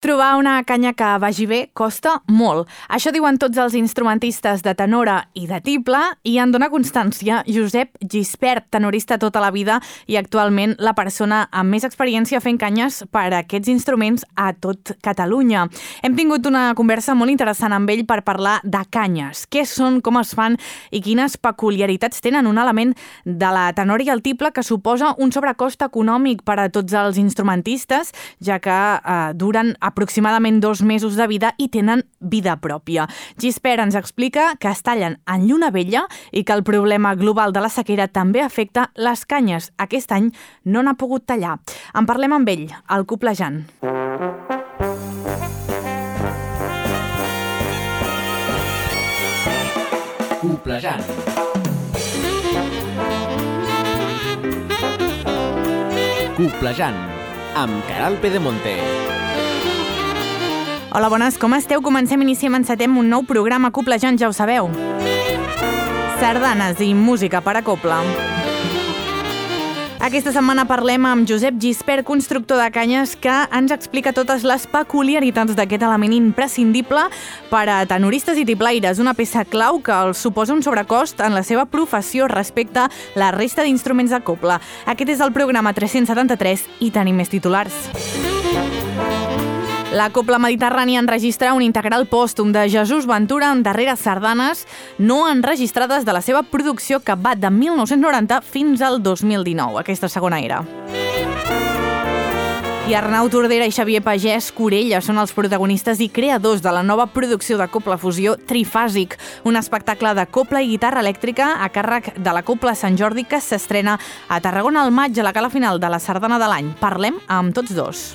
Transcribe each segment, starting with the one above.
Trobar una canya que vagi bé costa molt. Això diuen tots els instrumentistes de tenora i de tible i en dona constància Josep Gispert, tenorista tota la vida i actualment la persona amb més experiència fent canyes per a aquests instruments a tot Catalunya. Hem tingut una conversa molt interessant amb ell per parlar de canyes, què són, com es fan i quines peculiaritats tenen un element de la tenora i el tible que suposa un sobrecost econòmic per a tots els instrumentistes, ja que eh, duren aproximadament dos mesos de vida i tenen vida pròpia. Gisper ens explica que es tallen en lluna vella i que el problema global de la sequera també afecta les canyes. Aquest any no n'ha pogut tallar. En parlem amb ell, el Coplejant. Coplejant. Coplejant, amb Caral Pedemonte. Hola, bones, com esteu? Comencem, iniciem, encetem un nou programa Coplejant, ja ho sabeu. Sardanes i música per a Copla. Aquesta setmana parlem amb Josep Gispert, constructor de canyes, que ens explica totes les peculiaritats d'aquest element imprescindible per a tenoristes i tiplaires, una peça clau que els suposa un sobrecost en la seva professió respecte a la resta d'instruments de copla. Aquest és el programa 373 i tenim més titulars. La Copla Mediterrània enregistra un integral pòstum de Jesús Ventura en darreres sardanes no enregistrades de la seva producció que va de 1990 fins al 2019, aquesta segona era. I Arnau Tordera i Xavier Pagès Corella són els protagonistes i creadors de la nova producció de Copla Fusió Trifàsic, un espectacle de copla i guitarra elèctrica a càrrec de la Copla Sant Jordi que s'estrena a Tarragona al maig a la cala final de la sardana de l'any. Parlem amb tots dos.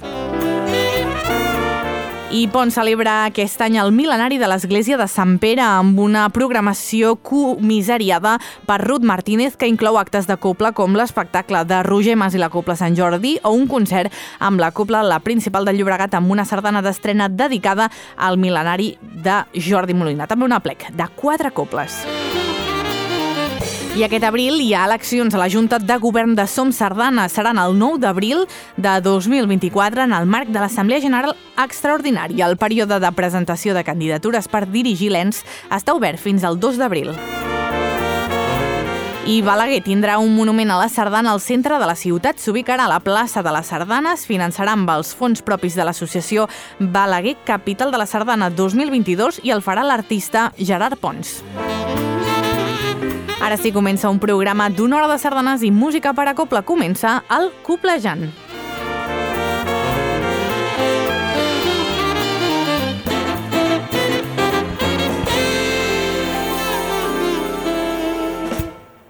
I Pont celebra aquest any el mil·lenari de l'Església de Sant Pere amb una programació comissariada per Ruth Martínez que inclou actes de copla com l'espectacle de Roger Mas i la Copla Sant Jordi o un concert amb la Copla La Principal de Llobregat amb una sardana d'estrena dedicada al mil·lenari de Jordi Molina. També una plec de quatre coples. I aquest abril hi ha eleccions a la Junta de Govern de Som Sardana. Seran el 9 d'abril de 2024 en el marc de l'Assemblea General Extraordinària. El període de presentació de candidatures per dirigir l'ENS està obert fins al 2 d'abril. I Balaguer tindrà un monument a la sardana al centre de la ciutat. S'ubicarà a la plaça de les Sardanes, finançarà amb els fons propis de l'associació Balaguer Capital de la Sardana 2022 i el farà l'artista Gerard Pons. Ara sí comença un programa d'una hora de sardanes i música per a copla. Comença el Coplejant.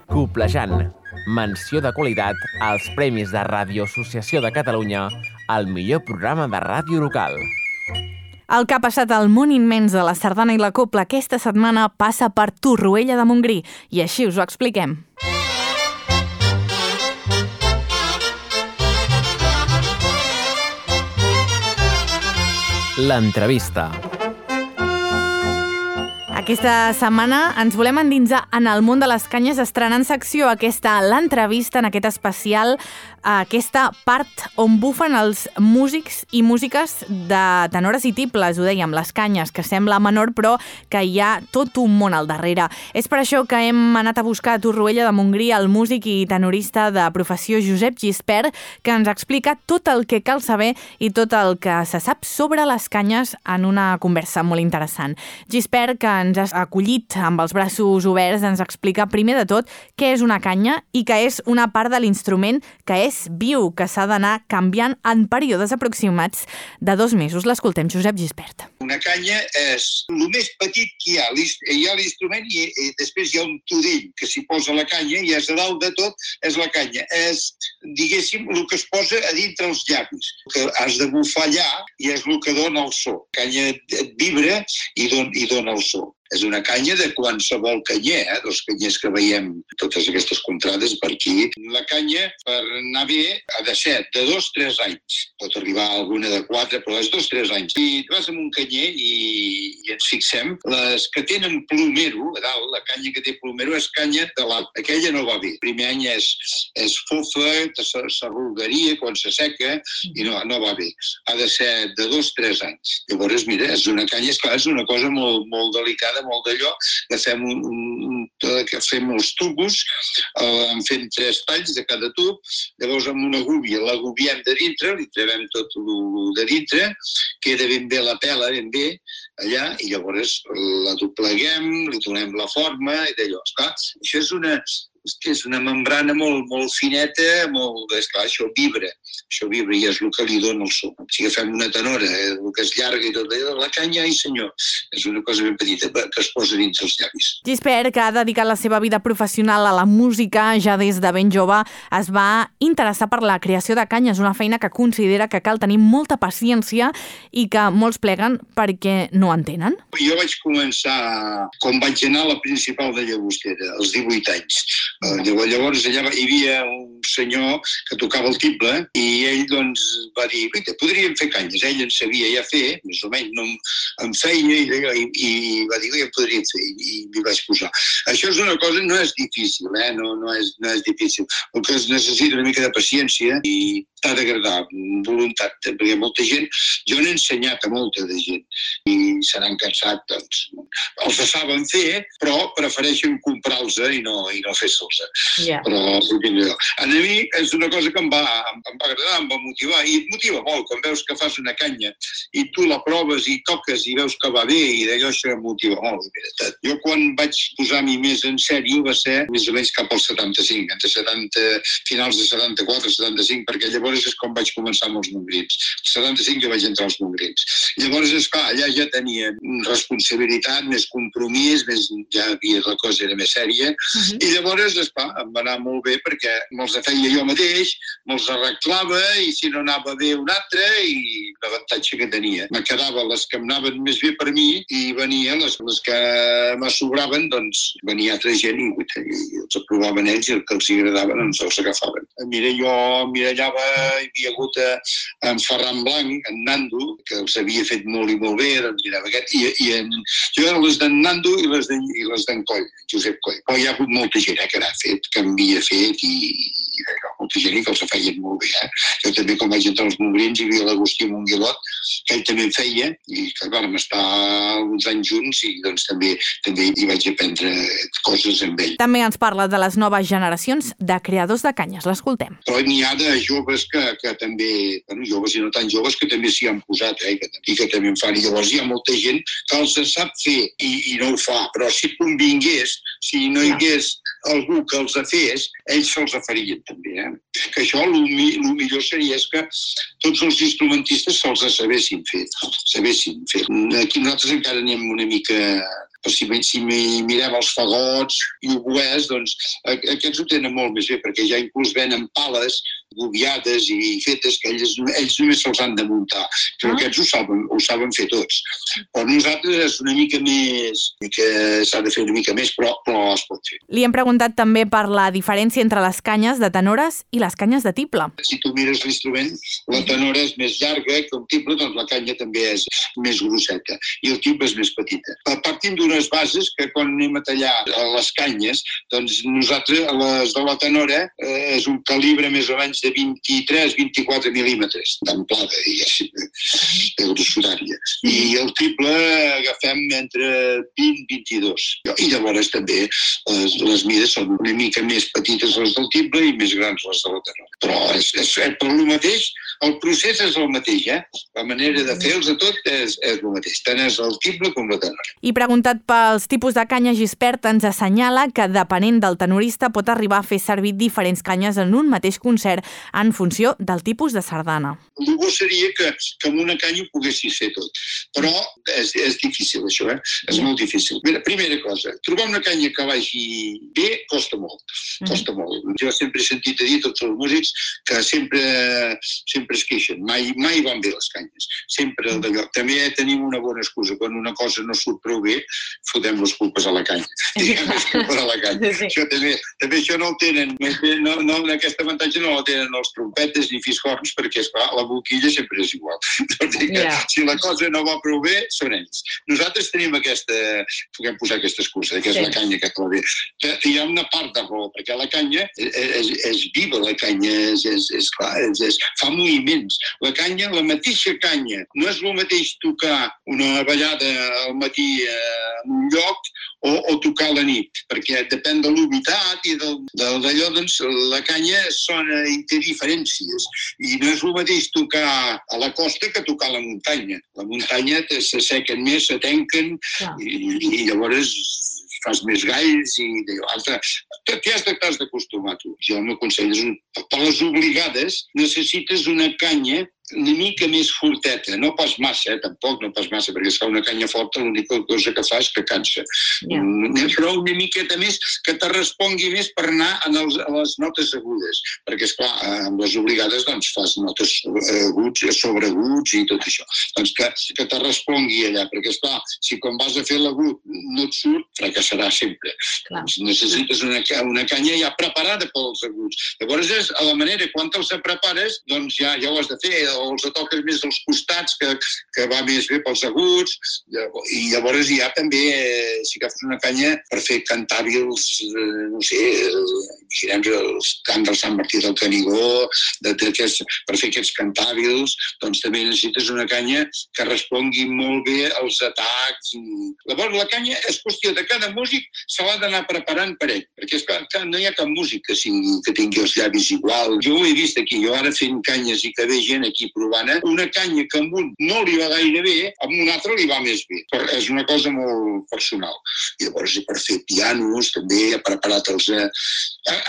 Coplejant. Menció de qualitat als Premis de Ràdio Associació de Catalunya al millor programa de ràdio local. El que ha passat al món immens de la sardana i la copla aquesta setmana passa per Torroella de Montgrí i així us ho expliquem. L'entrevista. Aquesta setmana ens volem endinsar en el món de les canyes estrenant secció aquesta l'entrevista en aquest especial aquesta part on bufen els músics i músiques de tenores i tibles, ho dèiem, les canyes, que sembla menor però que hi ha tot un món al darrere. És per això que hem anat a buscar a Torroella de Montgrí el músic i tenorista de professió Josep Gispert, que ens explica tot el que cal saber i tot el que se sap sobre les canyes en una conversa molt interessant. Gispert, que ens ha acollit amb els braços oberts, ens explica primer de tot què és una canya i que és una part de l'instrument que és viu, que s'ha d'anar canviant en períodes aproximats de dos mesos. L'escoltem, Josep Gispert. Una canya és el més petit que hi ha. Hi ha l'instrument i, i després hi ha un tudell que s'hi posa la canya i és a dalt de tot és la canya. És, diguéssim, el que es posa a dintre els llavis, que has de bufar allà i és el que dona el so. La canya vibra i, don, i dona el so. És una canya de qualsevol canyer, eh? dos canyers que veiem totes aquestes contrades per aquí. La canya, per anar bé, ha de ser de dos, tres anys. Pot arribar alguna de quatre, però és dos, tres anys. I vas amb un canyer i, i ens fixem, les que tenen plomero, a dalt, la canya que té plomero és canya de l'alt. Aquella no va bé. El primer any és, és fofa, s'arrugaria quan se seca i no, no va bé. Ha de ser de dos, tres anys. Llavors, mira, és una canya, esclar, és una cosa molt, molt delicada, molt d'allò, que fem, que fem els tubos, eh, en fem tres talls de cada tub, llavors amb una gúbia l'agubiem de dintre, li trevem tot el de dintre, queda ben bé la pela, ben bé, allà, i llavors la dobleguem, li donem la forma, i d'allò. Esclar, això és una, que és una membrana molt, molt fineta, molt, esclar, això vibra, això vibra i és el que li dona el so. Si agafem una tenora, eh, el que és llarga i tot allò, la canya, ai senyor, és una cosa ben petita que es posa dins els llavis. Gispert, que ha dedicat la seva vida professional a la música ja des de ben jove, es va interessar per la creació de canyes, una feina que considera que cal tenir molta paciència i que molts pleguen perquè no entenen. Jo vaig començar, quan vaig anar a la principal de Llagostera, als 18 anys. Eh, llavors allà hi havia un senyor que tocava el tible i ell doncs va dir, podríem fer canyes. Ell en sabia ja fer, més o menys, no em feia i, i, i va dir, ja podríem fer i m'hi vaig posar. Això és una cosa, no és difícil, eh? no, no, és, no és difícil. El que es necessita una mica de paciència i t'ha d'agradar, voluntat, perquè molta gent, jo n'he ensenyat a molta de gent i se n'han cansat, doncs, els saben fer, però prefereixen comprar-los i no, i no fer-se'ls. Yeah. Però, a mi és una cosa que em va, em va agradar, em va motivar, i et motiva molt quan veus que fas una canya i tu la proves i toques i veus que va bé i d'allò això em motiva molt. Jo quan vaig posar-m'hi més en sèrio va ser més o menys cap al 75, entre 70, finals de 74, 75, perquè llavors és quan vaig començar amb els mongrins. El 75 jo vaig entrar als mongrins. Llavors, és clar, allà ja tenia responsabilitat, més compromís, més, ja havia, la cosa era més sèria, uh -huh. i llavors, esclar, em va anar molt bé perquè me'ls feia jo mateix, me'ls arreglava i si no anava bé un altre i l'avantatge que tenia. Me quedava les que em anaven més bé per mi i venia les, les que me sobraven, doncs venia altra gent i, i els aprovaven ells i el que els agradava doncs els agafaven. Mira, jo mirallava, hi havia hagut a, en Ferran Blanc, en Nando, que els havia fet molt i molt bé, doncs mirava aquest, i, i en, jo les d'en Nando i les d'en Coll, Josep Coll. Però hi ha hagut molta gent eh, que n'ha fet, que m'havia fet i, i allò, gent que els feien molt bé. Eh? Jo també, quan vaig entrar als Mobrins, hi havia l'Agustí Monguilot, que ell també en feia, i que vam estar uns anys junts i doncs també també hi vaig aprendre coses amb ell. També ens parla de les noves generacions de creadors de canyes. L'escoltem. Però n'hi ha de joves que, que també, bueno, joves i no tan joves, que també s'hi han posat eh, que, i que també en fan. I llavors hi ha molta gent que els sap fer i, i no ho fa, però si convingués, si no hi hagués algú que els fes, ells se'ls farien també. Eh? Que això el, el millor seria és que tots els instrumentistes se'ls sabessin fer, sabessin fer. Aquí nosaltres encara anem una mica però si, si mirem els fagots i oboès, doncs aquests ho tenen molt més bé, perquè ja inclús venen pales gobiades i fetes que ells, ells només se'ls han de muntar. Però ah. aquests ho saben, ho saben fer tots. Però nosaltres és una mica més, que s'ha de fer una mica més, però, però es pot fer. Li hem preguntat també per la diferència entre les canyes de tenores i les canyes de tible. Si tu mires l'instrument, la tenora és més llarga que el tible, doncs la canya també és més grosseta i el tible és més petita. Partint d'unes bases que quan anem a tallar les canyes, doncs nosaltres, les de la tenora, eh, és un calibre més o menys de 23-24 mil·límetres d'amplada, diguéssim, de grossària. I el triple agafem entre 20-22. I llavors també les, les mides són una mica més petites les del triple i més grans les de la tenor. Però és, és, és per el mateix, el procés és el mateix, eh? La manera de fer-los a tot és, és el mateix, tant és el triple com la tenor. I preguntat pels tipus de canya, Gispert ens assenyala que depenent del tenorista pot arribar a fer servir diferents canyes en un mateix concert en funció del tipus de sardana. El bo seria que, que amb una canya ho poguessis fer tot, però és, és difícil això, eh? és molt difícil. Mira, primera cosa, trobar una canya que vagi bé costa molt, costa mm. molt. Jo sempre he sentit a dir tots els músics que sempre, sempre es queixen, mai, mai van bé les canyes, sempre d'allò. També tenim una bona excusa, quan una cosa no surt prou bé, fotem les culpes a la canya. Diguem les culpes a la canya. Sí. Això també, també això no ho tenen, no, no, aquest avantatge no el tenen els trompetes ni fiscorns, perquè, esclar, la boquilla sempre és igual. Doncs que, yeah. Si la cosa no va prou bé, són ells. Nosaltres tenim aquesta, puguem posar aquesta excusa, que és sí. la canya que va bé. Hi ha una part de raó, perquè la canya és, és, és viva, la canya és, és, és clar, és, és, fa moviments. La canya, la mateixa canya, no és el mateix tocar una ballada al matí eh, en un lloc o, o tocar a la nit, perquè depèn de l'humitat i d'allò, doncs, la canya sona i té diferències. I no és el mateix tocar a la costa que tocar a la muntanya. La muntanya s'assequen més, s'atenquen i, i llavors fas més galls i l'altre. T'hi has d'acostumar, tu. Jo el meu consell és, un, per les obligades, necessites una canya una mica més forteta, no pas massa, eh, tampoc, no pas massa, perquè es fa una canya forta, l'única cosa que fa és que cansa. Yeah. Mm, però una miqueta més que te respongui més per anar en els, a les notes agudes, perquè, esclar, amb les obligades doncs, fas notes aguts, sobreaguts i tot això. Doncs que, que te respongui allà, perquè, esclar, si quan vas a fer l'agut no et surt, fracassarà sempre. Doncs necessites una, una canya ja preparada pels aguts. Llavors, és a la manera, quan te'ls prepares, doncs ja, ja ho has de fer, o els toques més als costats, que, que va més bé pels aguts, i llavors ja també, eh, si agafes una canya per fer cantàbils, eh, no sé, girem els cants del Sant Martí del Canigó, de, de, per fer aquests cantàbils, doncs també necessites una canya que respongui molt bé als atacs. Llavors la canya és qüestió de cada músic se l'ha d'anar preparant per ell, perquè és que no hi ha cap músic que, sigui, que tingui els llavis igual. Jo ho he vist aquí, jo ara fent canyes i que ve gent aquí provant, eh? una canya que amb un no li va gaire bé, amb un altre li va més bé. Però és una cosa molt personal. I llavors, per fer pianos, també he preparat els... Eh...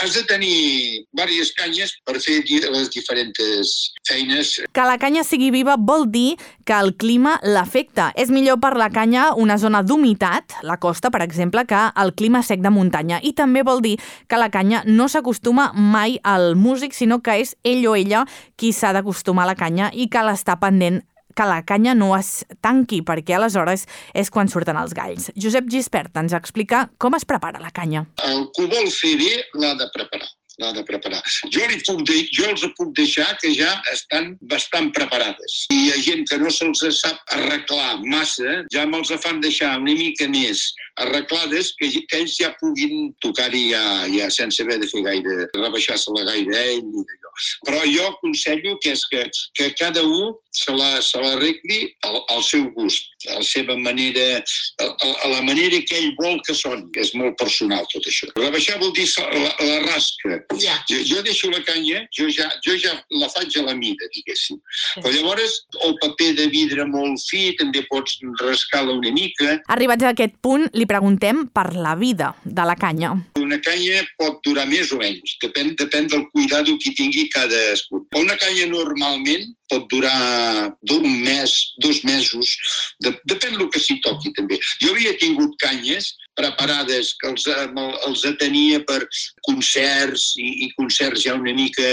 Has de tenir diverses canyes per fer les diferents feines. Que la canya sigui viva vol dir que el clima l'afecta. És millor per la canya una zona d'humitat, la costa, per exemple, que el clima sec de muntanya. I també vol dir que la canya no s'acostuma mai al músic, sinó que és ell o ella qui s'ha d'acostumar a la canya i cal estar pendent que la canya no es tanqui, perquè aleshores és quan surten els galls. Josep Gispert ens explica com es prepara la canya. El que vol fer l'ha de preparar l'ha de preparar. Jo, li puc de, jo els puc deixar que ja estan bastant preparades. I hi ha gent que no se'ls sap arreglar massa, ja me'ls fan deixar una mica més arreglades que, que ells ja puguin tocar-hi ja, ja sense haver de fer gaire, rebaixar-se-la gaire ell i d'allò. Però jo aconsello que és que, que cada un se l'arregli al, al seu gust, a la seva manera, a, a la manera que ell vol que soni. És molt personal tot això. Rebaixar vol dir la, la rasca, ja. Jo, jo deixo la canya, jo ja, jo ja la faig a la mida, diguéssim. Sí. Però llavors, el paper de vidre molt fi, també pots rascar-la una mica. Arribats a aquest punt, li preguntem per la vida de la canya. Una canya pot durar més o menys, depèn, depèn del cuidado que tingui cadascú. Una canya normalment pot durar un mes, dos mesos, de, depèn del que s'hi toqui també. Jo havia tingut canyes preparades que els, els atenia per concerts i, i concerts ja una mica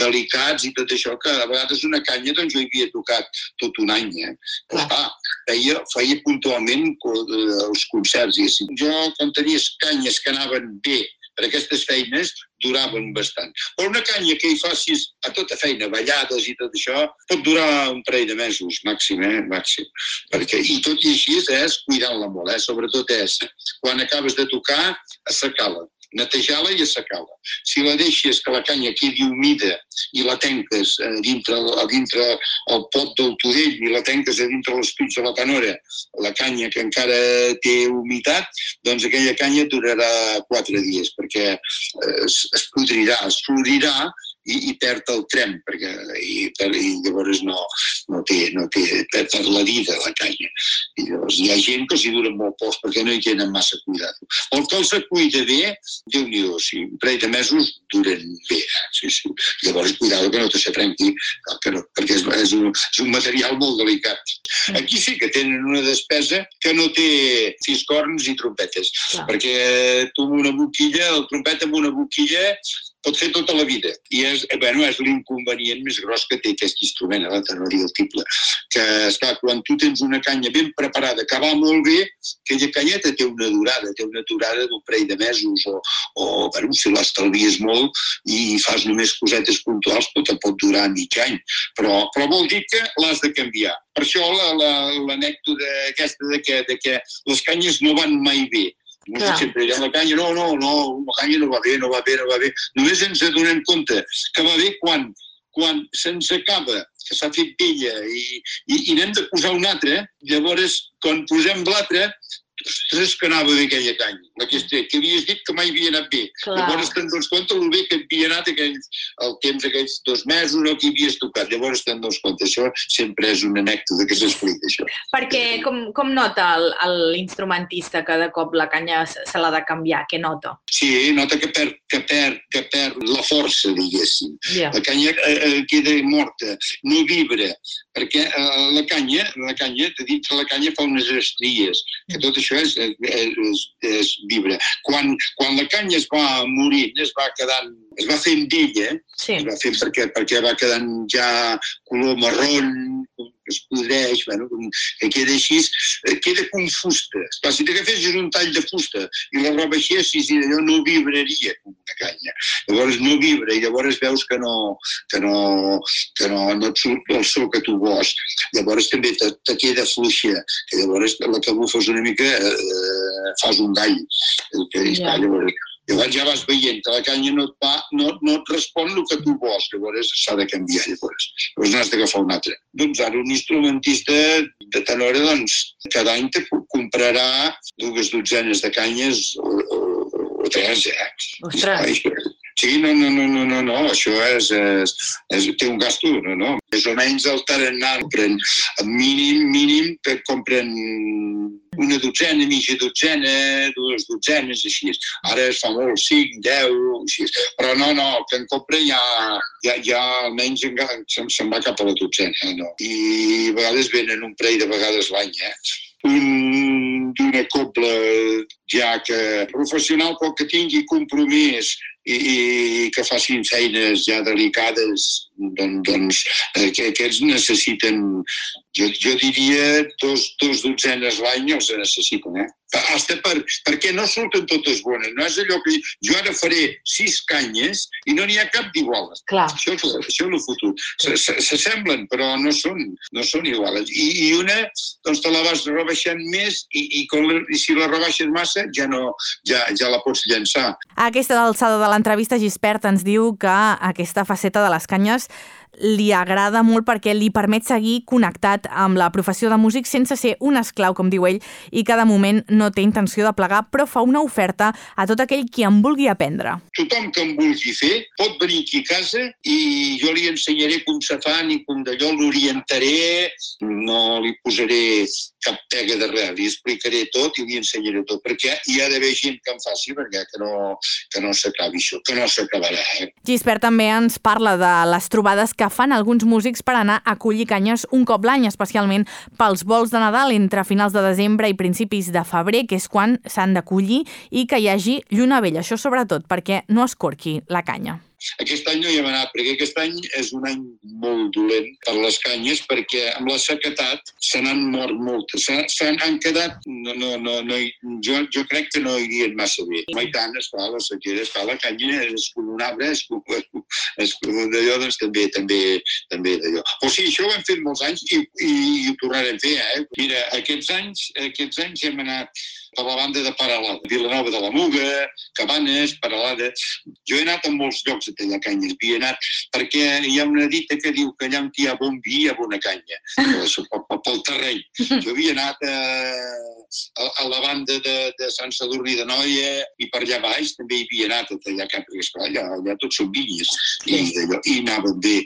delicats i tot això, que a vegades una canya doncs jo hi havia tocat tot un any. Eh? Clar. Ah, feia, feia puntualment els concerts. I jo, quan tenia canyes que anaven bé aquestes feines duraven bastant. Però una canya que hi facis a tota feina, ballades i tot això, pot durar un parell de mesos, màxim, eh? màxim. Perquè, I tot i així és cuidant-la molt, eh? sobretot és quan acabes de tocar, assecar-la netejar-la i assecar-la. Si la deixes que la canya quedi humida i la tenques a eh, dintre, a dintre el pot del tudell i la tenques a dintre l'estuig de la canora, la canya que encara té humitat, doncs aquella canya durarà quatre dies perquè eh, es, es podrirà, es florirà i, i perd el trem, perquè i, per, i llavors no, no té, no té, perd per la vida la canya. I llavors hi ha gent que s'hi dura molt pocs perquè no hi tenen massa cuidat. El que els cuida bé, déu nhi si un parell de mesos duren bé. Eh? Sí, sí. Llavors, cuidado que no te se trenqui, que no, perquè és, és, un, és un material molt delicat. Aquí sí que tenen una despesa que no té fiscorns i trompetes, Clar. perquè tu amb una boquilla, el trompet amb una boquilla pot fer tota la vida. I és, eh, bueno, és l'inconvenient més gros que té aquest instrument, la tenoria el tible. Que, esclar, quan tu tens una canya ben preparada, que va molt bé, aquella canyeta té una durada, té una durada d'un parell de mesos, o, o bueno, si l'estalvies molt i fas només cosetes puntuals, pot, pot durar mig any. Però, però vol dir que l'has de canviar. Per això l'anècdota la, la, aquesta de que, de que les canyes no van mai bé Clar. sempre ha la canya, no, no, no, la canya no va bé, no va bé, no va bé. Només ens adonem compte que va bé quan, quan se'ns acaba, que s'ha fet vella i, i, i n'hem de posar una altra, llavors quan posem l'altra ostres, que anava bé aquella canya, aquesta, que havies dit que mai havia anat bé. Clar. Llavors te'n dones compte el bé que havia anat aquells, el temps aquells dos mesos o que havies tocat. Llavors te'n dones compte. Això sempre és una anècdota que s'explica, això. Perquè com, com nota l'instrumentista que de cop la canya se l'ha de canviar? Què nota? Sí, nota que perd, que perd, que perd la força, diguéssim. Yeah. La canya eh, eh, queda morta, no vibra, perquè eh, la canya, la canya, de dintre la canya fa unes estries, que tot això és, és, és, és vibra. Quan, quan la canya es va morint, es va quedant, es va fent d'ella, sí. es va fent perquè, perquè va quedant ja color marron, es podreix, bueno, que queda així, eh, queda com fusta. Clar, si t'agafessis un tall de fusta i la rebaixessis i allò no vibraria com una canya. Llavors no vibra i llavors veus que no, que no, que no, no et surt el so que tu vols. Llavors també te, te queda fluixa, que llavors la que bufes una mica eh, fas un gall. Que, yeah. llavors, Llavors ja vas veient que la canya no et, va, no, no et respon el que tu vols, llavors s'ha de canviar, llavors. Llavors n'has d'agafar un altre. Doncs ara un instrumentista de tenora, doncs, cada any te comprarà dues dotzenes de canyes o, o, o tres, eh? Ostres! Sí, no, no, no, no, no, no, això és, és, és, té un gasto, no, no. Més o menys el tarannà compren, mínim, mínim, que compren una dotzena, mitja dotzena, dues dotzenes, així. Ara es fa molt, cinc, deu, així. Però no, no, el que en compra ja, ja, ja almenys se'n se va cap a la dotzena, eh, no? I a vegades venen un parell de vegades l'any, eh? un d'una cobla ja que professional però que tingui compromís i, i que facin feines ja delicades, doncs, doncs eh, que aquests necessiten, jo, jo diria, dos, dos dotzenes l'any els necessiten, eh? Hasta per, perquè no surten totes bones. No és allò que jo ara faré sis canyes i no n'hi ha cap d'iguales. Això, això és el futur. S'assemblen, però no són, no són iguales. I, I una, doncs te la vas rebaixant més i, i, la, i si la rebaixes massa ja no, ja, ja la pots llançar. A aquesta alçada de l'entrevista, Gispert ens diu que aquesta faceta de les canyes li agrada molt perquè li permet seguir connectat amb la professió de músic sense ser un esclau, com diu ell, i cada moment no té intenció de plegar, però fa una oferta a tot aquell qui en vulgui aprendre. Tothom que en vulgui fer pot venir aquí a casa i jo li ensenyaré com se fan i com d'allò l'orientaré, no li posaré cap pega de res, li explicaré tot i li ensenyaré tot, perquè hi ha d'haver gent que en faci perquè que no, que no s'acabi això, que no s'acabarà. Eh? Gispert també ens parla de les trobades que fan alguns músics per anar a collir canyes un cop l'any, especialment pels vols de Nadal entre finals de desembre i principis de febrer, que és quan s'han de collir, i que hi hagi lluna vella, això sobretot perquè no es corqui la canya. Aquest any no hi hem anat, perquè aquest any és un any molt dolent per les canyes, perquè amb la sequetat se n'han mort moltes. Se n'han quedat... No, no, no, no, jo, jo crec que no irien massa bé. Mai tant, esclar, la sequera, esclar, la canya és un arbre, és és d'allò, doncs també, també, també d'allò. O sigui, això ho hem fet molts anys i, i, i ho tornarem a fer, eh? Mira, aquests anys, aquests anys hem anat per la banda de Paralada, Vilanova de la Muga, Cabanes, Paralada. Jo he anat a molts llocs a tallar canyes, havia anat perquè hi ha una dita que diu que allà on hi ha bon vi hi ha bona canya, pel, pel terreny. Jo havia anat a, a, a la banda de, de Sant Sadurní de Noia i per allà baix també hi havia anat allà cap, perquè esclar, allà, allà tot són vinyes i, i anaven bé,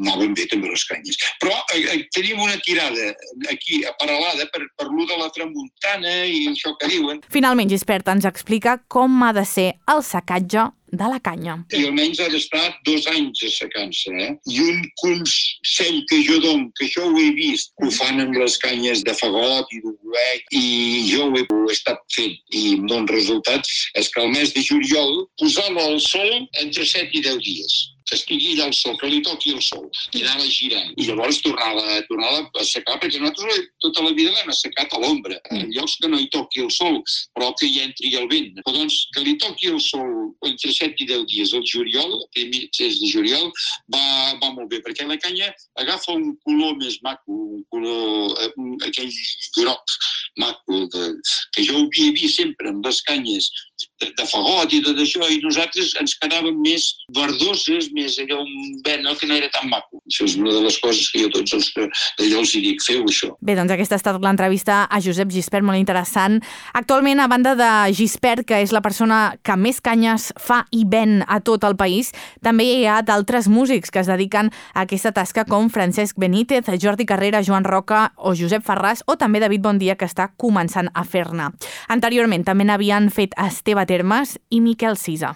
anaven bé també les canyes. Però eh, eh, tenim una tirada aquí aparelada per, per lo de la tramuntana i això que diuen. Finalment, Gispert ens explica com ha de ser el secatge de la canya. I almenys ha d'estar dos anys assecant-se. Eh? I un consell que jo dono, que això ho he vist, ho fan amb les canyes de fagot i d'uruec, i jo ho he, ho he estat fent i em dono resultats, és que al mes de juliol posar-lo al sol entre 7 i 10 dies que estigui allà al sol, que li toqui el sol, i anar girant. I llavors tornar-la tornar a assecar, perquè nosaltres tota la vida l'hem assecat a l'ombra, en llocs que no hi toqui el sol, però que hi entri el vent. Però doncs, que li toqui el sol entre 7 i 10 dies, el juliol, el mes de juliol, va, va molt bé, perquè la canya agafa un color més maco, un color, eh, un, aquell groc maco, de, que jo ho havia vist sempre amb les canyes de, de fagot i tot això, i nosaltres ens quedàvem més verdoses, més allò, un vent que no era tan maco. Això és una de les coses que jo tots els que d'allò els dic, feu això. Bé, doncs aquesta ha estat l'entrevista a Josep Gispert, molt interessant. Actualment, a banda de Gispert, que és la persona que més canyes fa i ven a tot el país, també hi ha d'altres músics que es dediquen a aquesta tasca com Francesc Benítez, Jordi Carrera, Joan Roca o Josep Ferràs o també David Bondia, que està començant a fer-ne. Anteriorment també n'havien fet Esteve Termes i Miquel Sisa.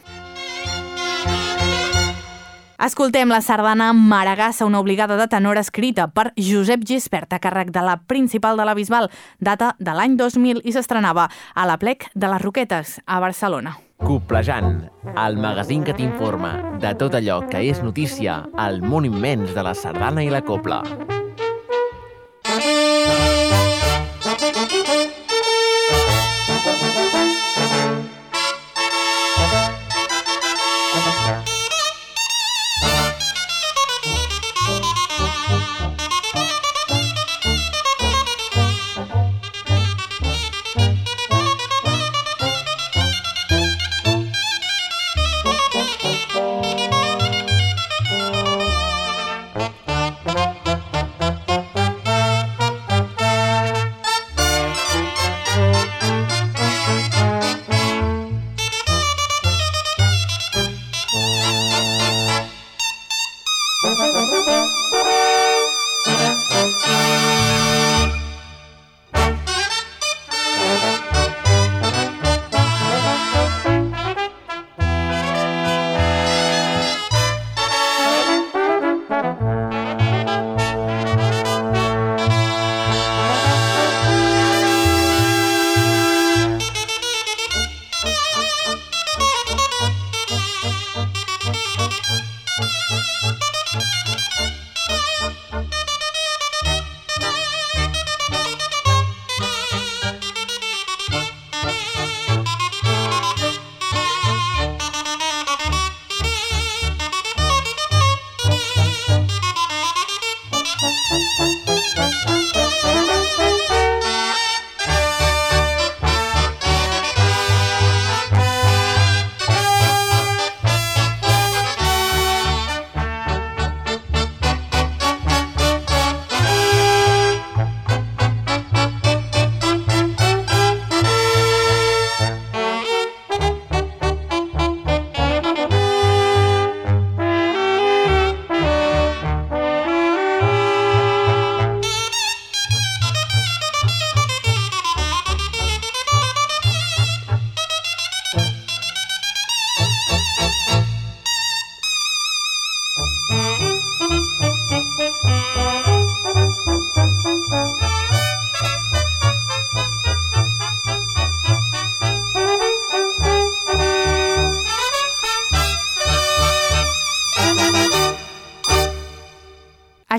Escoltem la sardana Maragassa, una obligada de tenor escrita per Josep Gispert a càrrec de la principal de la Bisbal, data de l'any 2000 i s'estrenava a la plec de les Roquetes, a Barcelona. Coplejant, el magazín que t'informa de tot allò que és notícia al món immens de la sardana i la copla.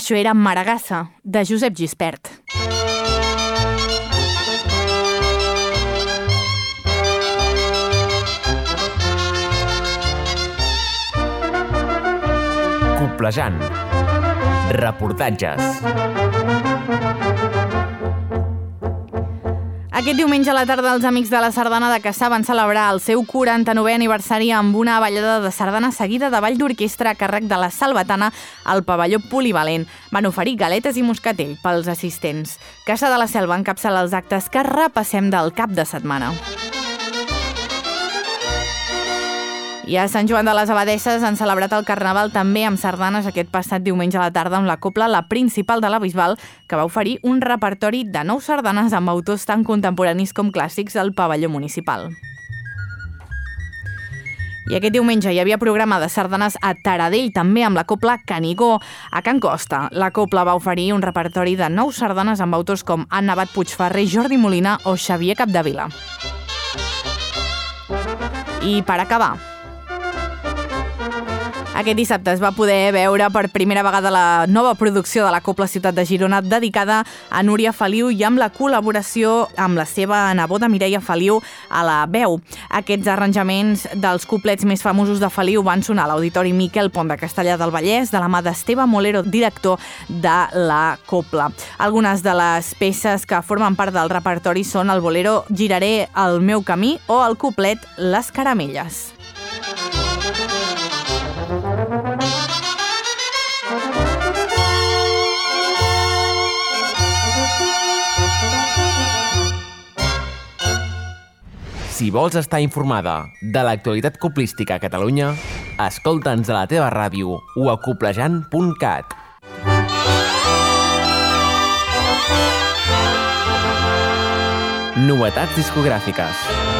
Això era Maragassa, de Josep Gispert. Coplejant. Reportatges. Aquest diumenge a la tarda els Amics de la Sardana de Caçà van celebrar el seu 49è aniversari amb una ballada de sardana seguida de ball d'orquestra a càrrec de la Salvatana al pavelló polivalent. Van oferir galetes i moscatell pels assistents. Caça de la Selva encapçala els actes que repassem del cap de setmana. I a Sant Joan de les Abadesses han celebrat el Carnaval també amb sardanes aquest passat diumenge a la tarda amb la copla La Principal de la Bisbal, que va oferir un repertori de nou sardanes amb autors tan contemporanis com clàssics al pavelló municipal. I aquest diumenge hi havia programa de sardanes a Taradell, també amb la copla Canigó. A Can Costa, la copla va oferir un repertori de nou sardanes amb autors com Anna Bat Puigferrer, Jordi Molina o Xavier Capdevila. I per acabar, aquest dissabte es va poder veure per primera vegada la nova producció de la Copla Ciutat de Girona dedicada a Núria Feliu i amb la col·laboració amb la seva neboda Mireia Feliu a la veu. Aquests arranjaments dels couplets més famosos de Feliu van sonar a l'Auditori Miquel Pont de Castellà del Vallès de la mà d'Esteve Molero, director de la Copla. Algunes de les peces que formen part del repertori són el bolero Giraré el meu camí o el couplet Les caramelles. Si vols estar informada de l'actualitat coplística a Catalunya, escolta'ns a la teva ràdio o a coplejant.cat. Novetats discogràfiques.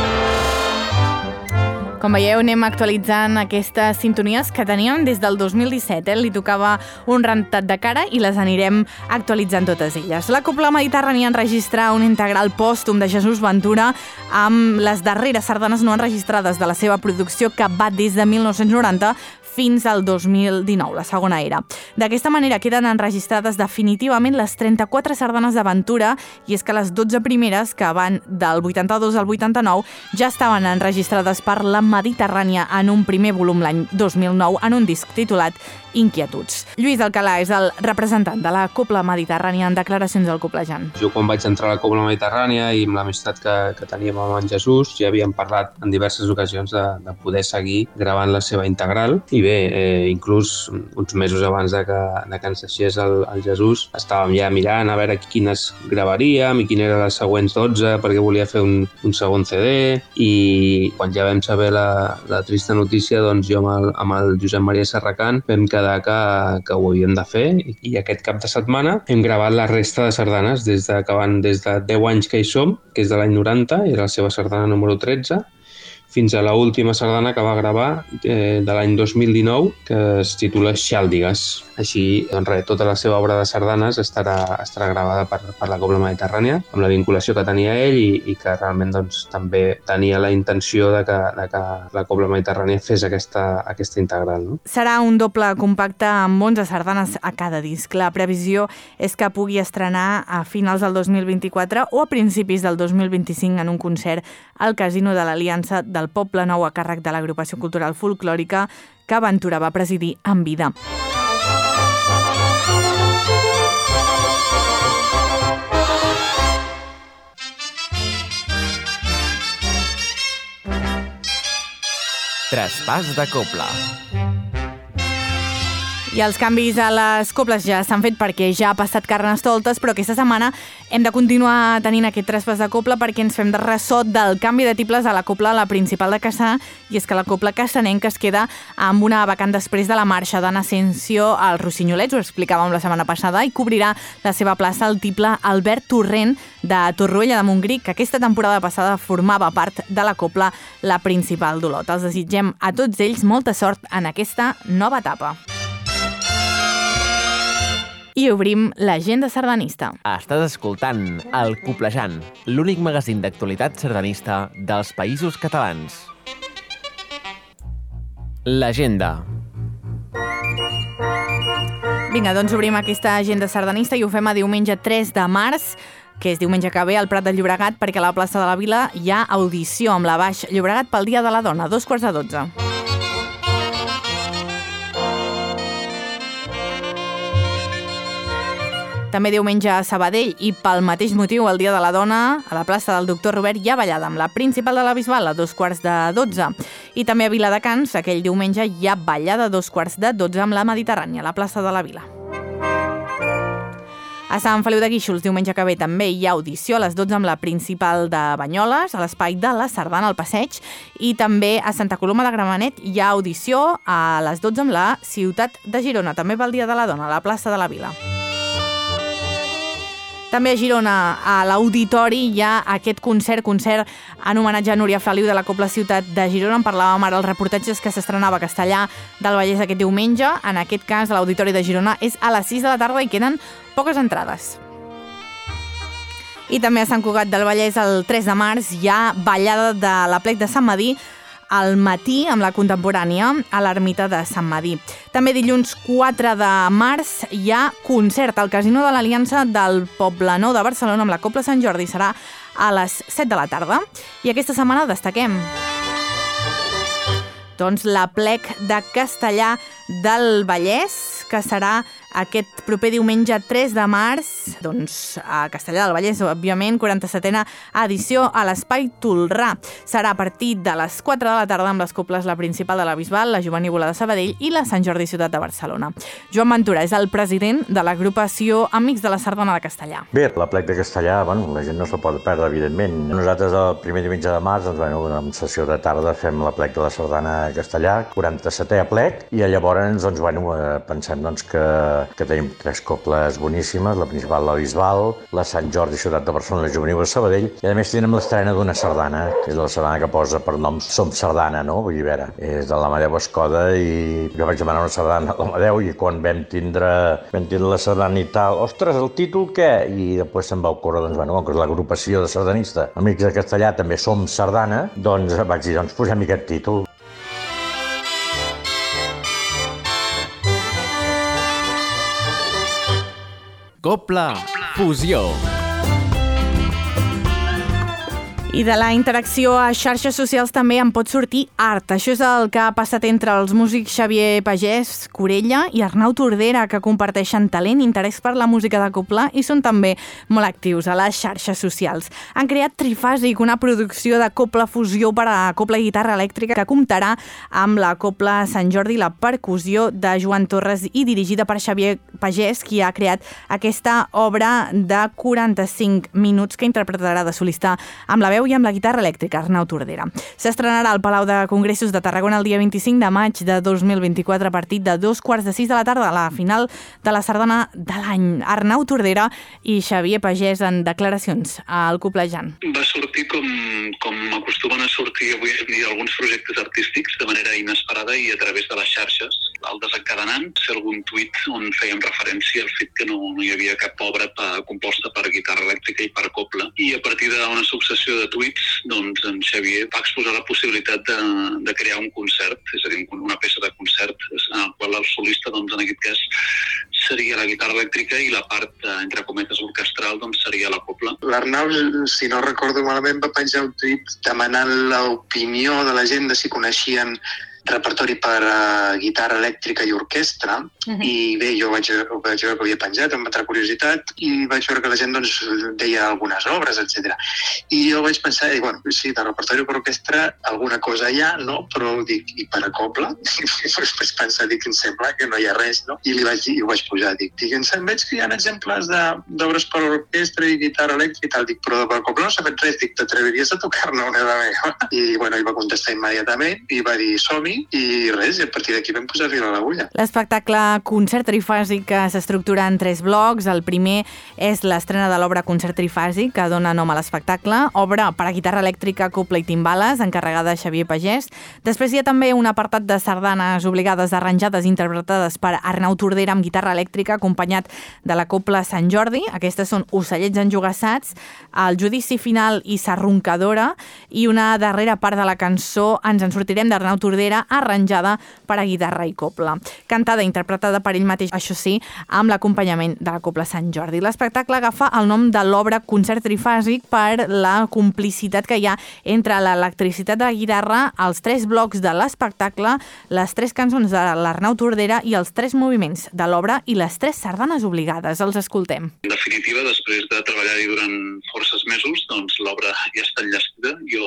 Com veieu, anem actualitzant aquestes sintonies que teníem des del 2017. Eh? Li tocava un rentat de cara i les anirem actualitzant totes elles. La Copla Mediterrània enregistra un integral pòstum de Jesús Ventura amb les darreres sardanes no enregistrades de la seva producció que va des de 1990 fins al 2019, la segona era. D'aquesta manera queden enregistrades definitivament les 34 sardanes d'aventura i és que les 12 primeres, que van del 82 al 89, ja estaven enregistrades per la Mediterrània en un primer volum l'any 2009 en un disc titulat Inquietuds. Lluís Alcalà és el representant de la Copla Mediterrània en declaracions al Coplejant. Jo quan vaig entrar a la Copla Mediterrània i amb l'amistat que, que teníem amb en Jesús ja havíem parlat en diverses ocasions de, de poder seguir gravant la seva integral i bé, eh, inclús uns mesos abans de que, de que ens deixés el, el Jesús estàvem ja mirant a veure quines gravaríem i quines eren les següents 12 perquè volia fer un, un segon CD i quan ja vam saber la, la trista notícia doncs jo amb el, amb el Josep Maria Serracant vam quedar que, que ho havíem de fer i aquest cap de setmana hem gravat la resta de sardanes des de que van des de 10 anys que hi som, que és de l'any 90, era la seva sardana número 13, fins a l'última última sardana que va gravar eh, de l'any 2019, que es titula Xàldigues. Així, doncs res, tota la seva obra de sardanes estarà, estarà gravada per, per la Cobla Mediterrània, amb la vinculació que tenia ell i, i que realment doncs, també tenia la intenció de que, de que la Cobla Mediterrània fes aquesta, aquesta integral. No? Serà un doble compacte amb 11 sardanes a cada disc. La previsió és que pugui estrenar a finals del 2024 o a principis del 2025 en un concert al Casino de l'Aliança de del Poble Nou a càrrec de l'agrupació cultural folclòrica que Ventura va presidir en vida. Traspàs de Copla. I els canvis a les cobles ja s'han fet perquè ja ha passat Carnestoltes, però aquesta setmana hem de continuar tenint aquest traspàs de copla perquè ens fem de ressò del canvi de tibles a la copla la principal de Caçà, i és que la copla caçanenca es queda amb una vacant després de la marxa d'Anna Asensio al Rossinyolets, ho explicàvem la setmana passada, i cobrirà la seva plaça el tiple Albert Torrent de Torroella de Montgrí, que aquesta temporada passada formava part de la copla la principal d'Olot. Els desitgem a tots ells molta sort en aquesta nova etapa i obrim l'agenda sardanista. Estàs escoltant El Coplejant, l'únic magazín d'actualitat sardanista dels països catalans. L'agenda. Vinga, doncs obrim aquesta agenda sardanista i ho fem a diumenge 3 de març que és diumenge que ve al Prat de Llobregat perquè a la plaça de la Vila hi ha audició amb la Baix Llobregat pel Dia de la Dona, dos quarts de dotze. També diumenge a Sabadell i pel mateix motiu el Dia de la Dona a la plaça del Doctor Robert hi ha ballada amb la principal de la Bisbal a dos quarts de dotze. I també a Viladecans aquell diumenge hi ha ballada a dos quarts de dotze amb la Mediterrània a la plaça de la Vila. A Sant Feliu de Guíxols, diumenge que ve, també hi ha audició a les 12 amb la principal de Banyoles, a l'espai de la Sardana al Passeig, i també a Santa Coloma de Gramenet hi ha audició a les 12 amb la ciutat de Girona, també pel Dia de la Dona, a la plaça de la Vila. També a Girona, a l'Auditori, hi ha aquest concert, concert en homenatge a Núria Feliu de la Copla Ciutat de Girona. En parlàvem ara els reportatges que s'estrenava a Castellà del Vallès aquest diumenge. En aquest cas, l'Auditori de Girona és a les 6 de la tarda i queden poques entrades. I també a Sant Cugat del Vallès el 3 de març hi ha ballada de la plec de Sant Madí al matí amb la contemporània a l'ermita de Sant Madí. També dilluns 4 de març hi ha concert al Casino de l'Aliança del Poblenou de Barcelona amb la Copla Sant Jordi. Serà a les 7 de la tarda. I aquesta setmana destaquem doncs, la plec de Castellà del Vallès, que serà aquest proper diumenge 3 de març, doncs a Castellà del Vallès, òbviament, 47a edició a l'Espai Tolrà. Serà a partir de les 4 de la tarda amb les coples la principal de la Bisbal, la Jovenívola de Sabadell i la Sant Jordi Ciutat de Barcelona. Joan Ventura és el president de l'agrupació Amics de la Sardana de Castellà. Bé, la plec de Castellà, bueno, la gent no se pot perdre, evidentment. Nosaltres el primer diumenge de març, doncs, bueno, en sessió de tarda fem la plec de la Sardana de Castellà, 47è plec, i llavors, doncs, bueno, eh, pensem doncs, que que tenim tres coples boníssimes, la principal, la Bisbal, la Sant Jordi, Ciutat de Barcelona, la Juvenil de Sabadell, i a més tenim l'estrena d'una sardana, que és la sardana que posa per nom Som Sardana, no? Vull dir, veure, és de l'Amadeu Escoda i jo vaig demanar una sardana a l'Amadeu i quan vam tindre, vam tindre la sardana i tal, ostres, el títol què? I després se'm va ocórrer, doncs, bueno, que l'agrupació de sardanista, Amics de Castellà, també som sardana, doncs vaig dir, doncs posem aquest títol. Copla Fusió. I de la interacció a xarxes socials també en pot sortir art. Això és el que ha passat entre els músics Xavier Pagès, Corella i Arnau Tordera, que comparteixen talent, interès per la música de Copla i són també molt actius a les xarxes socials. Han creat Trifàsic, una producció de Copla Fusió per a Copla i Guitarra Elèctrica que comptarà amb la Copla Sant Jordi i la percussió de Joan Torres i dirigida per Xavier Pagès, qui ha creat aquesta obra de 45 minuts que interpretarà de solista amb la veu veu i amb la guitarra elèctrica, Arnau Tordera. S'estrenarà al Palau de Congressos de Tarragona el dia 25 de maig de 2024 a partir de dos quarts de sis de la tarda a la final de la sardana de l'any. Arnau Tordera i Xavier Pagès en declaracions al Coplejant. Va sortir com, com acostumen a sortir avui en dia alguns projectes artístics de manera inesperada i a través de les xarxes. El desencadenant ser algun tuit on fèiem referència al fet que no, no hi havia cap obra pa, composta per guitarra elèctrica i per coble i a partir d'una successió de tuits, doncs en Xavier va exposar la possibilitat de, de crear un concert, és a dir, una peça de concert en el qual el solista, doncs en aquest cas, seria la guitarra elèctrica i la part, eh, entre cometes, orquestral, doncs seria la copla. L'Arnau, si no recordo malament, va penjar un tuit demanant l'opinió de la gent de si coneixien repertori per a guitarra elèctrica i orquestra uh -huh. i bé, jo vaig, vaig veure que havia penjat amb altra curiositat i vaig veure que la gent doncs, deia algunes obres, etc. I jo vaig pensar, i, bueno, sí, de repertori per orquestra alguna cosa hi ha, no? però dic, i per a cobla? vaig pensar, dic, em sembla que no hi ha res, no? I li vaig dir, i ho vaig posar, dic, dic em veig que hi ha exemples d'obres per orquestra i guitarra elèctrica i tal, dic, però per cobla no s'ha fet res, dic, t'atreviries a tocar-ne una de meva? I, bueno, ell va contestar immediatament i va dir, som-hi, i res, i a partir d'aquí vam posar fil a l'agulla. L'espectacle Concert Trifàsic que s'estructura en tres blocs. El primer és l'estrena de l'obra Concert Trifàsic, que dona nom a l'espectacle, obra per a guitarra elèctrica, copla i timbales, encarregada de Xavier Pagès. Després hi ha també un apartat de sardanes obligades arranjades interpretades per Arnau Tordera amb guitarra elèctrica, acompanyat de la copla Sant Jordi. Aquestes són Ocellets enjugassats, El judici final i Sarroncadora, i una darrera part de la cançó Ens en sortirem d'Arnau Tordera arranjada per a guitarra i copla. Cantada i interpretada per ell mateix, això sí, amb l'acompanyament de la Copla Sant Jordi. L'espectacle agafa el nom de l'obra Concert Trifàsic per la complicitat que hi ha entre l'electricitat de la guitarra, els tres blocs de l'espectacle, les tres cançons de l'Arnau Tordera i els tres moviments de l'obra i les tres sardanes obligades. Els escoltem. En definitiva, després de treballar-hi durant forces mesos, doncs l'obra ja està enllestida. Jo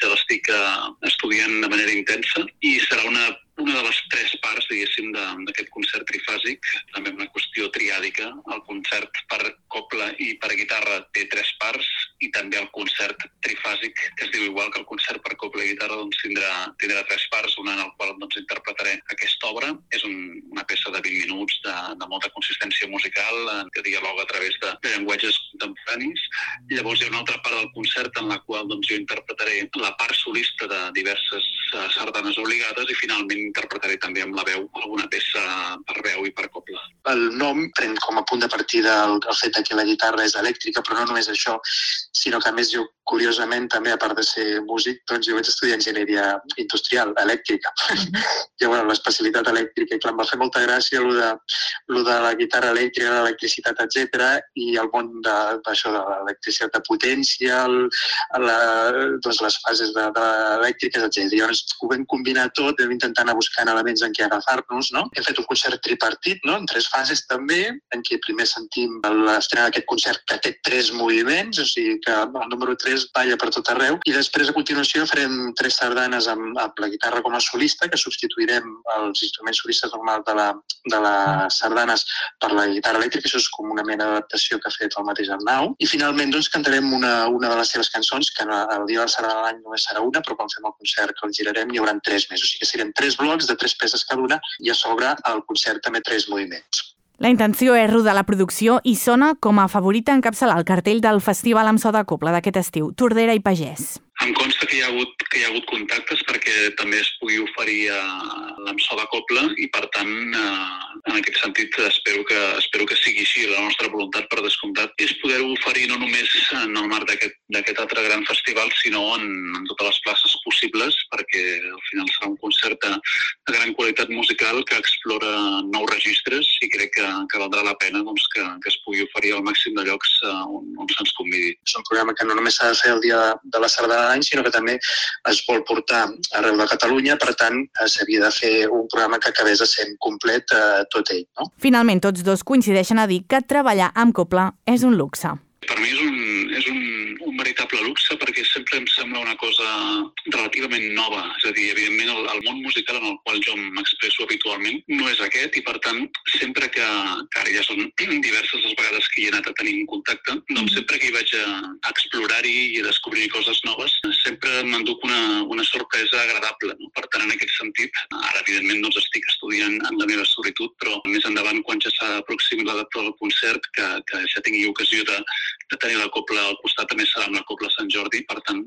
ja l'estic eh, estudiant de manera intensa i serà una una de les tres parts, diguéssim, d'aquest concert trifàsic, també una qüestió triàdica. El concert per copla i per guitarra té tres parts i també el concert trifàsic, que es diu igual que el concert per copla i guitarra, doncs tindrà, tindrà tres parts, una en el qual doncs, interpretaré aquesta obra. És un, una peça de 20 minuts de, de molta consistència musical, que dialoga a través de, de llenguatges contemporanis. Llavors hi ha una altra part del concert en la qual doncs, jo interpretaré la part solista de diverses sardanes obligades i finalment interpretaré també amb la veu alguna peça per veu i per copla. El nom pren com a punt de partida el, el fet que la guitarra és elèctrica, però no només això, sinó que a més jo, curiosament, també, a part de ser músic, doncs jo vaig estudiar enginyeria industrial, elèctrica. I bueno, l'especialitat elèctrica, i clar, em va fer molta gràcia el de, lo de la guitarra elèctrica, l'electricitat, etc i el món d'això de, de l'electricitat de potència, el, la, doncs les fases de, de elèctriques, etc. Llavors ho vam combinar tot, vam intentar anar buscant elements en què agafar-nos, no? Hem fet un concert tripartit, no? En tres fases també, en què primer sentim l'estrena d'aquest concert que té tres moviments, o sigui que el número 3 balla per tot arreu, i després a continuació farem tres sardanes amb, amb la guitarra com a solista, que substituirem els instruments solistes normals de, la, de les sardanes per la guitarra elèctrica, això és com una mena d'adaptació que ha fet el mateix Arnau, i finalment doncs cantarem una, una de les seves cançons, que el dia de la sardana de l'any només serà una, però quan fem el concert que el girarem hi haurà tres més, o sigui que serem tres blocs de tres peces cada una i a sobre el concert també tres moviments. La intenció és rodar la producció i sona com a favorita encapçalar el cartell del Festival amb so de Copla d'aquest estiu, Tordera i Pagès. Em consta que hi ha hagut, que hi ha hagut contactes perquè també es pugui oferir a l'emçó de Copla i, per tant, eh, en aquest sentit, espero que, espero que sigui així. La nostra voluntat, per descomptat, és poder-ho oferir no només en el marc d'aquest altre gran festival, sinó en, en totes les places possibles, perquè al final serà un concert de, de gran qualitat musical que explora nous registres i crec que, que valdrà la pena doncs, que, que es pugui oferir al màxim de llocs eh, on, on se'ns convidi. És un programa que no només s'ha de fer el dia de la sardana d'any, sinó que també es vol portar arreu de Catalunya, per tant, eh, s'havia de fer un programa que acabés de ser complet eh, tot ell. No? Finalment, tots dos coincideixen a dir que treballar amb Copla és un luxe. Per mi és un, és un, un veritable luxe perquè sempre em sembla una cosa relativament nova. És a dir, evidentment, el, el món musical en el qual jo m'expresso habitualment no és aquest i, per tant, sempre que, que ara ja són diverses les vegades que hi he anat a tenir un contacte, doncs mm-hmm. sempre que hi vaig a, a explorar-hi i a descobrir coses noves, sempre m'enduc una, una sorpresa agradable. No? Per tant, en aquest sentit, ara, evidentment, doncs estic estudiant en la meva solitud, però més endavant, quan ja s'aproximi la data del concert, que, que ja tingui ocasió de, de tenir la copla al costat també serà amb la copla Sant Jordi, per tant,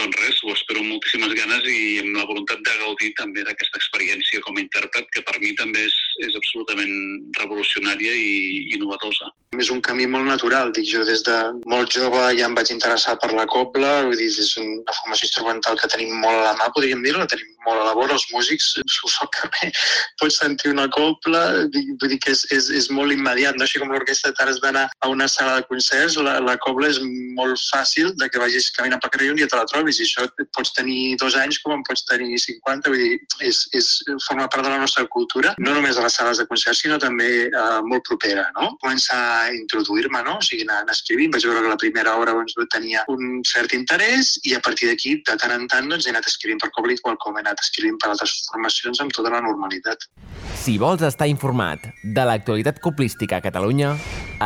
doncs res, ho espero amb moltíssimes ganes i amb la voluntat de gaudir també d'aquesta experiència com a intèrpret, que per mi també és, és absolutament revolucionària i innovadora. És un camí molt natural, dic jo, des de molt jove ja em vaig interessar per la copla, vull dir, és una formació instrumental que tenim molt a la mà, podríem dir, la tenim molt a la vora, els músics, s'ho al carrer, pots sentir una copla, vull dir que és, és, és molt immediat, no? així com l'orquestra t'has d'anar a una sala de concerts, la, la cobla és molt fàcil de que vagis caminant pel carrer i un dia te la trobis i això pots tenir dos anys com en pots tenir 50, vull dir, és, és, forma part de la nostra cultura, no només a les sales de concerts, sinó també eh, molt propera, no? Començar a introduir-me, no? O sigui, anar, anar escrivint, vaig veure que la primera hora doncs, tenia un cert interès i a partir d'aquí, de tant en tant, doncs, he anat escrivint per cobla igual com he anat escrivint per altres formacions amb tota la normalitat. Si vols estar informat de l'actualitat coplística a Catalunya,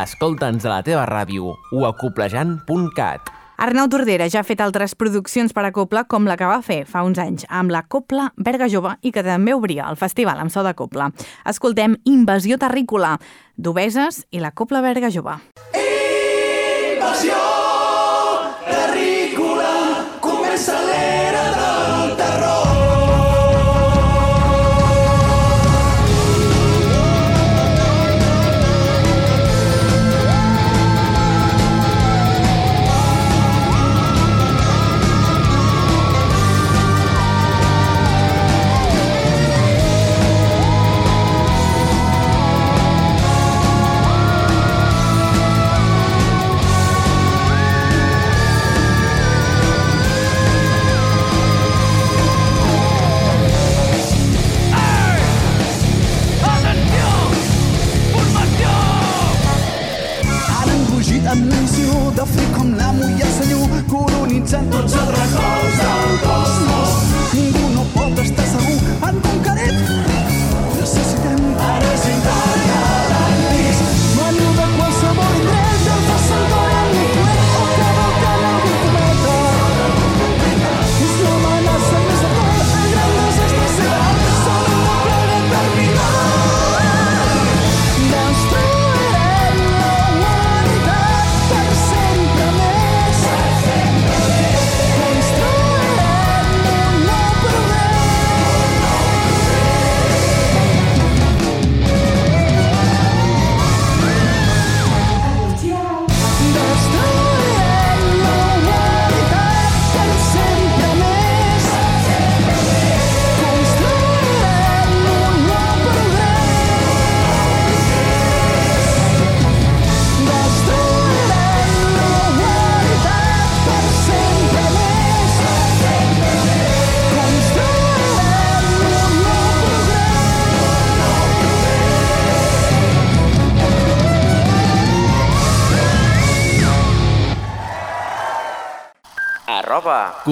escolta'ns a la teva ràdio o a coplejant.cat. Arnau Tordera ja ha fet altres produccions per a Copla com la que va fer fa uns anys amb la Copla Berga Jove i que també obria el festival amb so de Copla. Escoltem Invasió Terrícola d'Obeses i la Copla Berga Jove. Invasió Terrícola comença l'era en l'insiu de fer com l'amo i el senyor colonitzant tots els racons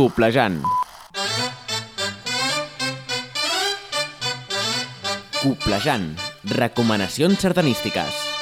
Coplejant. Coplejant. Recomanacions sardanístiques.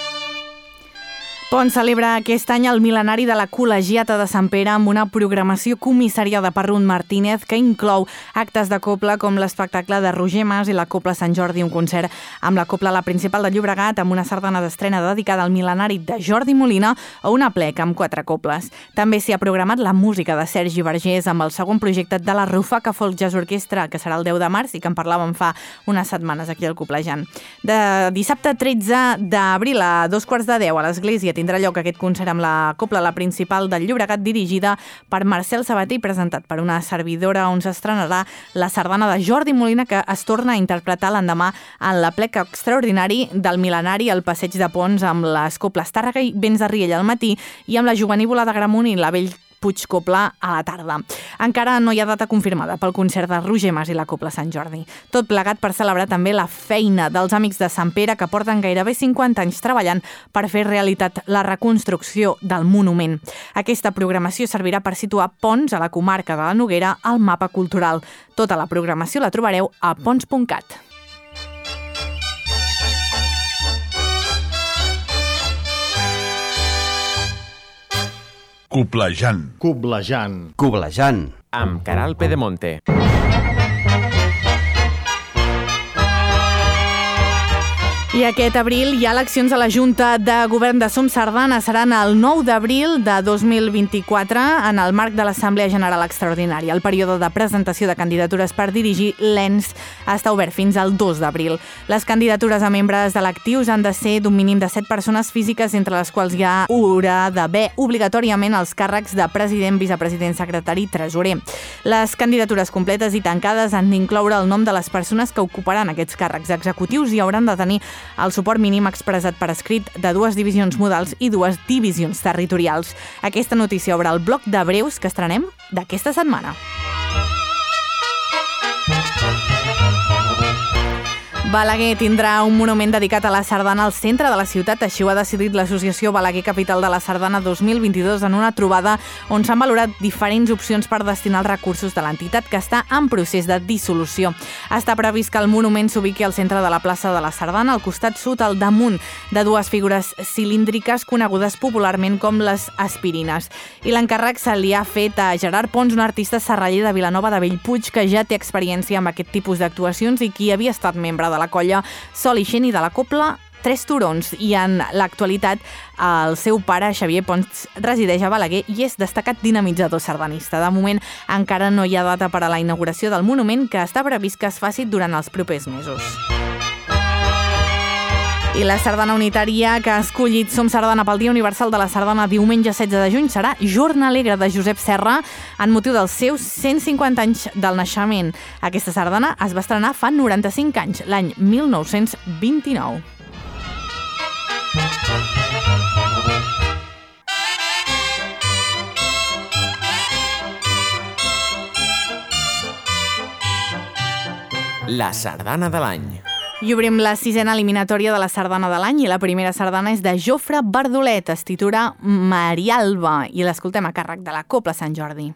Pont celebra aquest any el mil·lenari de la Col·legiata de Sant Pere amb una programació comissariada per Ruth Martínez que inclou actes de copla com l'espectacle de Roger Mas i la Copla Sant Jordi, un concert amb la Copla La Principal de Llobregat amb una sardana d'estrena dedicada al mil·lenari de Jordi Molina o una plec amb quatre coples. També s'hi ha programat la música de Sergi Vergés amb el segon projecte de la Rufaca Folk Jazz Orquestra que serà el 10 de març i que en parlàvem fa unes setmanes aquí al Coplejant. De dissabte 13 d'abril a dos quarts de 10 a l'església tindrà lloc aquest concert amb la Copla La Principal del Llobregat dirigida per Marcel Sabater i presentat per una servidora on s'estrenarà la sardana de Jordi Molina que es torna a interpretar l'endemà en la pleca extraordinari del mil·lenari al Passeig de Pons amb les Coples Tàrrega i Vents de Riella al matí i amb la Jovenívola de Gramunt i la Vell Puig a la tarda. Encara no hi ha data confirmada pel concert de Roger Mas i la Copla Sant Jordi. Tot plegat per celebrar també la feina dels amics de Sant Pere que porten gairebé 50 anys treballant per fer realitat la reconstrucció del monument. Aquesta programació servirà per situar Pons a la comarca de la Noguera al mapa cultural. Tota la programació la trobareu a pons.cat. Coplejant. Coblejant. Coblejant. Amb Caral Pedemonte. I aquest abril hi ha eleccions a la Junta de Govern de Som Sardana. Seran el 9 d'abril de 2024 en el marc de l'Assemblea General Extraordinària. El període de presentació de candidatures per dirigir l'ENS està obert fins al 2 d'abril. Les candidatures a membres electius han de ser d'un mínim de 7 persones físiques, entre les quals hi ha haurà d'haver obligatòriament els càrrecs de president, vicepresident, secretari i tresorer. Les candidatures completes i tancades han d'incloure el nom de les persones que ocuparan aquests càrrecs executius i hauran de tenir el suport mínim expressat per escrit de dues divisions modals i dues divisions territorials. Aquesta notícia obre el bloc de breus que estrenem d'aquesta setmana. Balaguer tindrà un monument dedicat a la sardana al centre de la ciutat, així ho ha decidit l'associació Balaguer Capital de la Sardana 2022 en una trobada on s'han valorat diferents opcions per destinar els recursos de l'entitat que està en procés de dissolució. Està previst que el monument s'ubiqui al centre de la plaça de la Sardana, al costat sud, al damunt de dues figures cilíndriques conegudes popularment com les aspirines. I l'encàrrec se li ha fet a Gerard Pons, un artista serraller de Vilanova de Bellpuig que ja té experiència amb aquest tipus d'actuacions i qui havia estat membre de la colla Sol i Xeni de la Copla Tres Turons i en l'actualitat el seu pare, Xavier Pons, resideix a Balaguer i és destacat dinamitzador sardanista. De moment encara no hi ha data per a la inauguració del monument que està previst que es faci durant els propers mesos. I la sardana unitària que ha escollit Som Sardana pel Dia Universal de la Sardana diumenge 16 de juny serà Jorn Alegre de Josep Serra en motiu dels seus 150 anys del naixement. Aquesta sardana es va estrenar fa 95 anys, l'any 1929. La sardana de l'any. I obrim la sisena eliminatòria de la sardana de l'any i la primera sardana és de Jofre Bardolet, es titula Marialba i l'escoltem a càrrec de la Copla Sant Jordi.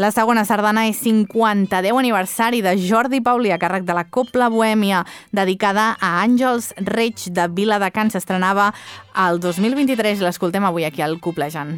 La segona sardana és 50 aniversari de Jordi Pauli a càrrec de la Copla Bohèmia, dedicada a Àngels Reig de Vila de Can. S'estrenava el 2023 i l'escoltem avui aquí al Coplejant.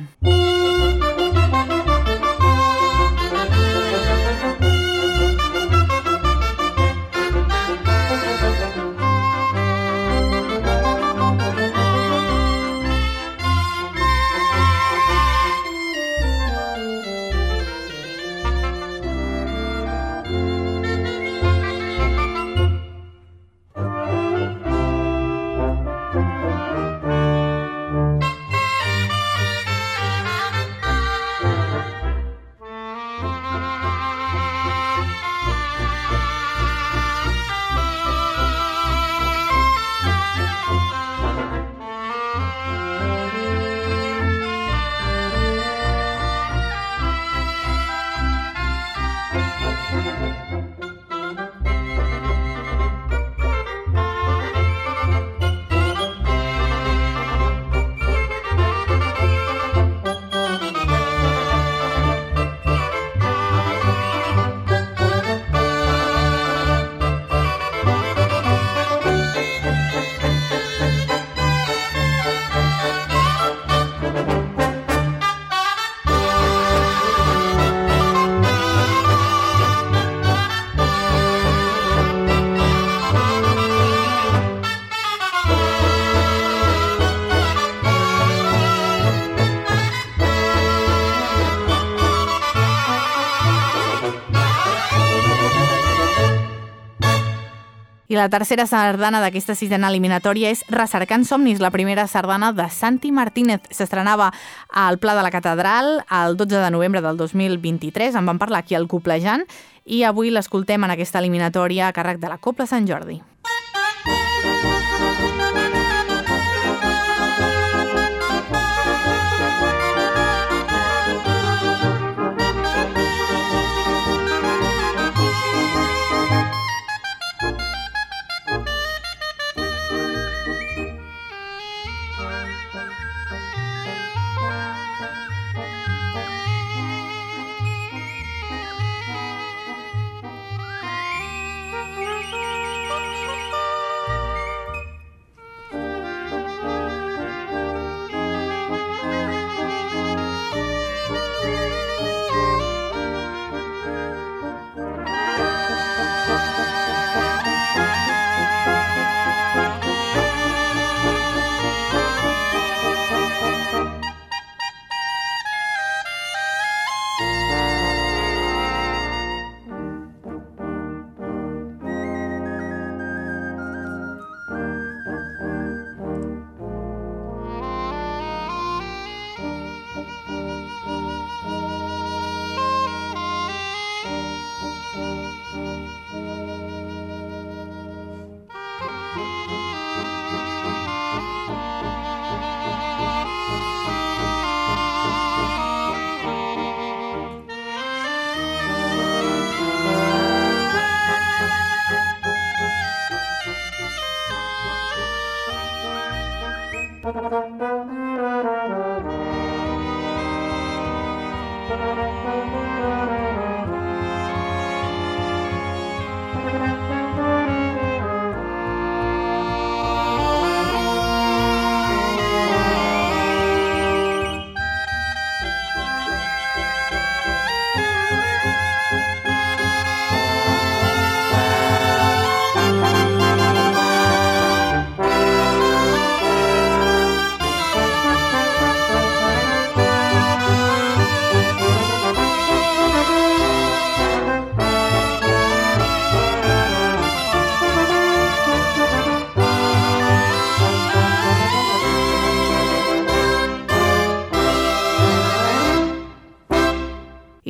I la tercera sardana d'aquesta sisena eliminatòria és Recercant somnis, la primera sardana de Santi Martínez. S'estrenava al Pla de la Catedral el 12 de novembre del 2023. En vam parlar aquí al Coplejant i avui l'escoltem en aquesta eliminatòria a càrrec de la Copla Sant Jordi.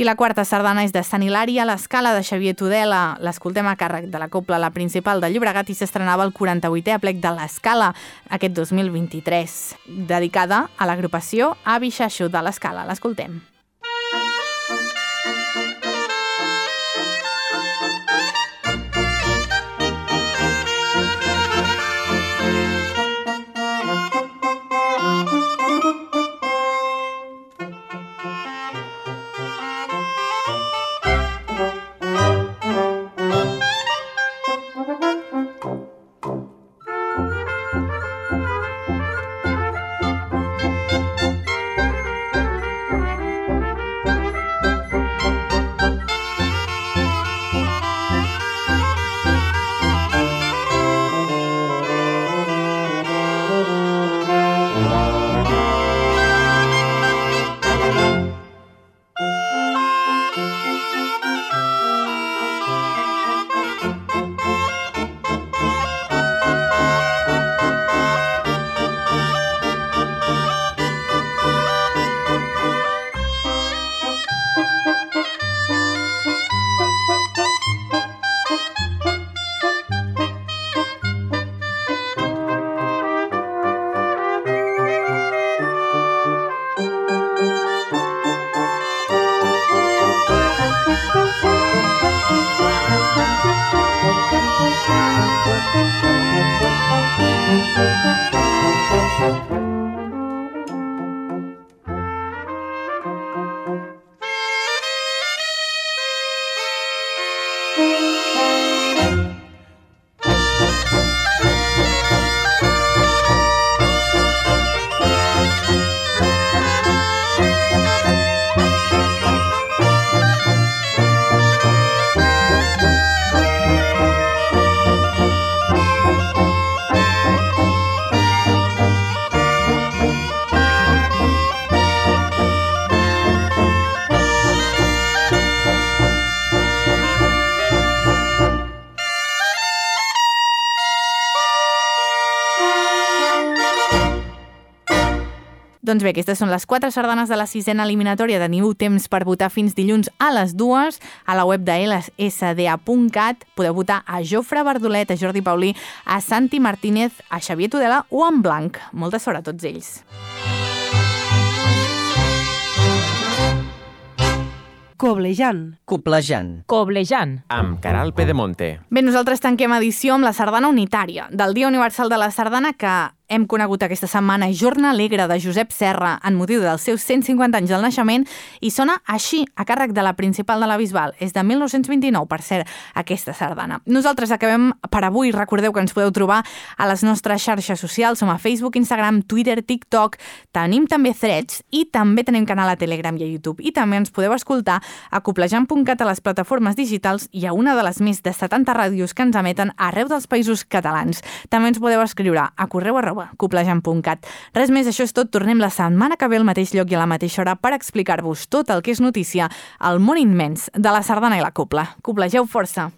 I la quarta sardana és de Sant Hilari a l'escala de Xavier Tudela. L'escoltem a càrrec de la Copla, la principal de Llobregat, i s'estrenava el 48è aplec de l'escala aquest 2023, dedicada a l'agrupació Avi Xaixo de l'escala. L'escoltem. Doncs bé, aquestes són les quatre sardanes de la sisena eliminatòria. Teniu temps per votar fins dilluns a les dues a la web de lsda.cat. Podeu votar a Jofre Verdolet, a Jordi Paulí, a Santi Martínez, a Xavier Tudela o en blanc. Molta sort a tots ells. Coblejant. Coblejant. Coblejant. Amb Caral Pedemonte. Bé, nosaltres tanquem edició amb la sardana unitària, del Dia Universal de la Sardana, que hem conegut aquesta setmana Jorna Alegre de Josep Serra en motiu dels seus 150 anys del naixement i sona així, a càrrec de la principal de la Bisbal. És de 1929, per cert, aquesta sardana. Nosaltres acabem per avui. Recordeu que ens podeu trobar a les nostres xarxes socials. Som a Facebook, Instagram, Twitter, TikTok. Tenim també threads i també tenim canal a Telegram i a YouTube. I també ens podeu escoltar a coplejant.cat a les plataformes digitals i a una de les més de 70 ràdios que ens emeten arreu dels països catalans. També ens podeu escriure a correu arroba coplejant.cat. Res més, això és tot. Tornem la setmana que ve al mateix lloc i a la mateixa hora per explicar-vos tot el que és notícia al món immens de la sardana i la copla. Coplegeu força!